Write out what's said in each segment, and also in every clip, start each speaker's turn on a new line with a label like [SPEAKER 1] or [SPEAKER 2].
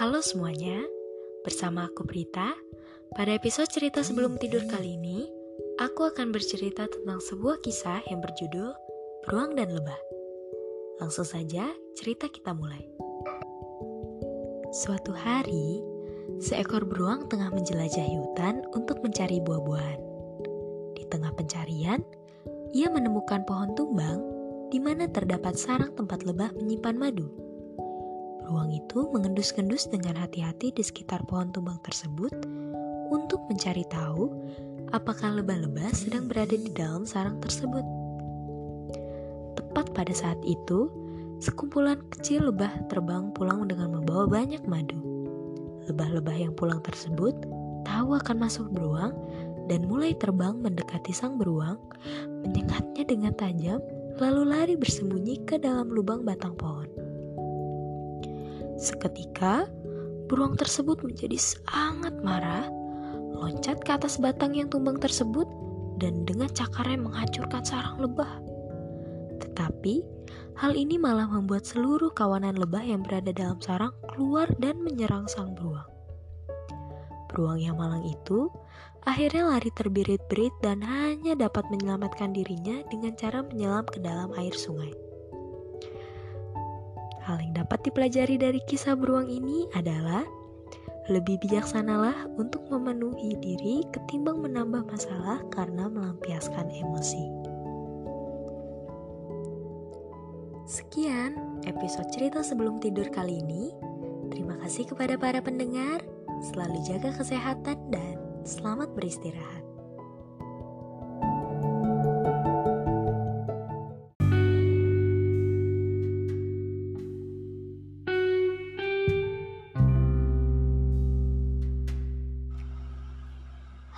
[SPEAKER 1] Halo semuanya, bersama aku Prita. Pada episode cerita sebelum tidur kali ini, aku akan bercerita tentang sebuah kisah yang berjudul Beruang dan Lebah. Langsung saja, cerita kita mulai. Suatu hari, seekor beruang tengah menjelajahi hutan untuk mencari buah-buahan. Di tengah pencarian, ia menemukan pohon tumbang di mana terdapat sarang tempat lebah menyimpan madu. Beruang itu mengendus-gendus dengan hati-hati di sekitar pohon tumbang tersebut untuk mencari tahu apakah lebah-lebah sedang berada di dalam sarang tersebut. Tepat pada saat itu, sekumpulan kecil lebah terbang pulang dengan membawa banyak madu. Lebah-lebah yang pulang tersebut tahu akan masuk beruang dan mulai terbang mendekati sang beruang, menyekatnya dengan tajam, lalu lari bersembunyi ke dalam lubang batang pohon. Seketika, beruang tersebut menjadi sangat marah, loncat ke atas batang yang tumbang tersebut, dan dengan cakarnya menghancurkan sarang lebah. Tetapi, hal ini malah membuat seluruh kawanan lebah yang berada dalam sarang keluar dan menyerang sang beruang. Beruang yang malang itu akhirnya lari terbirit-birit dan hanya dapat menyelamatkan dirinya dengan cara menyelam ke dalam air sungai. Hal yang dapat dipelajari dari kisah beruang ini adalah lebih bijaksanalah untuk memenuhi diri ketimbang menambah masalah karena melampiaskan emosi. Sekian episode cerita sebelum tidur kali ini. Terima kasih kepada para pendengar. Selalu jaga kesehatan dan selamat beristirahat.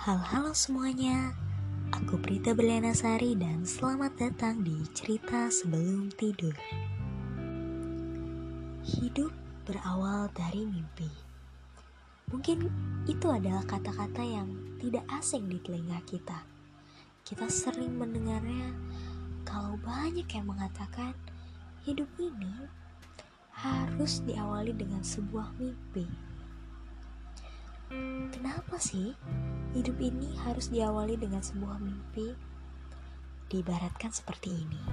[SPEAKER 1] Halo-halo semuanya, aku Prita Berliana Sari dan selamat datang di Cerita Sebelum Tidur. Hidup berawal dari mimpi. Mungkin itu adalah kata-kata yang tidak asing di telinga kita. Kita sering mendengarnya kalau banyak yang mengatakan hidup ini harus diawali dengan sebuah mimpi. Kenapa sih hidup ini harus diawali dengan sebuah mimpi? Diibaratkan seperti ini.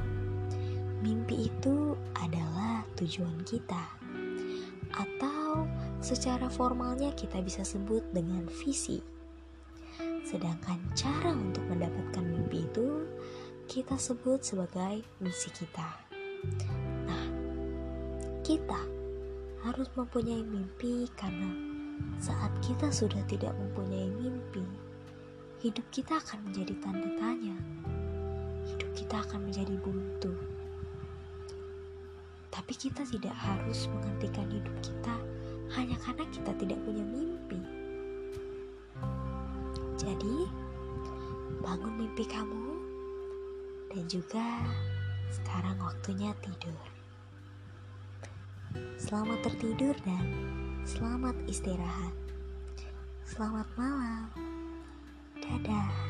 [SPEAKER 1] Mimpi itu adalah tujuan kita. Atau secara formalnya kita bisa sebut dengan visi. Sedangkan cara untuk mendapatkan mimpi itu kita sebut sebagai misi kita. Nah, kita harus mempunyai mimpi karena saat kita sudah tidak mempunyai mimpi, hidup kita akan menjadi tanda tanya. Hidup kita akan menjadi buntu. Tapi kita tidak harus menghentikan hidup kita hanya karena kita tidak punya mimpi. Jadi, bangun mimpi kamu dan juga sekarang waktunya tidur. Selamat tertidur dan Selamat istirahat. Selamat malam. Dadah.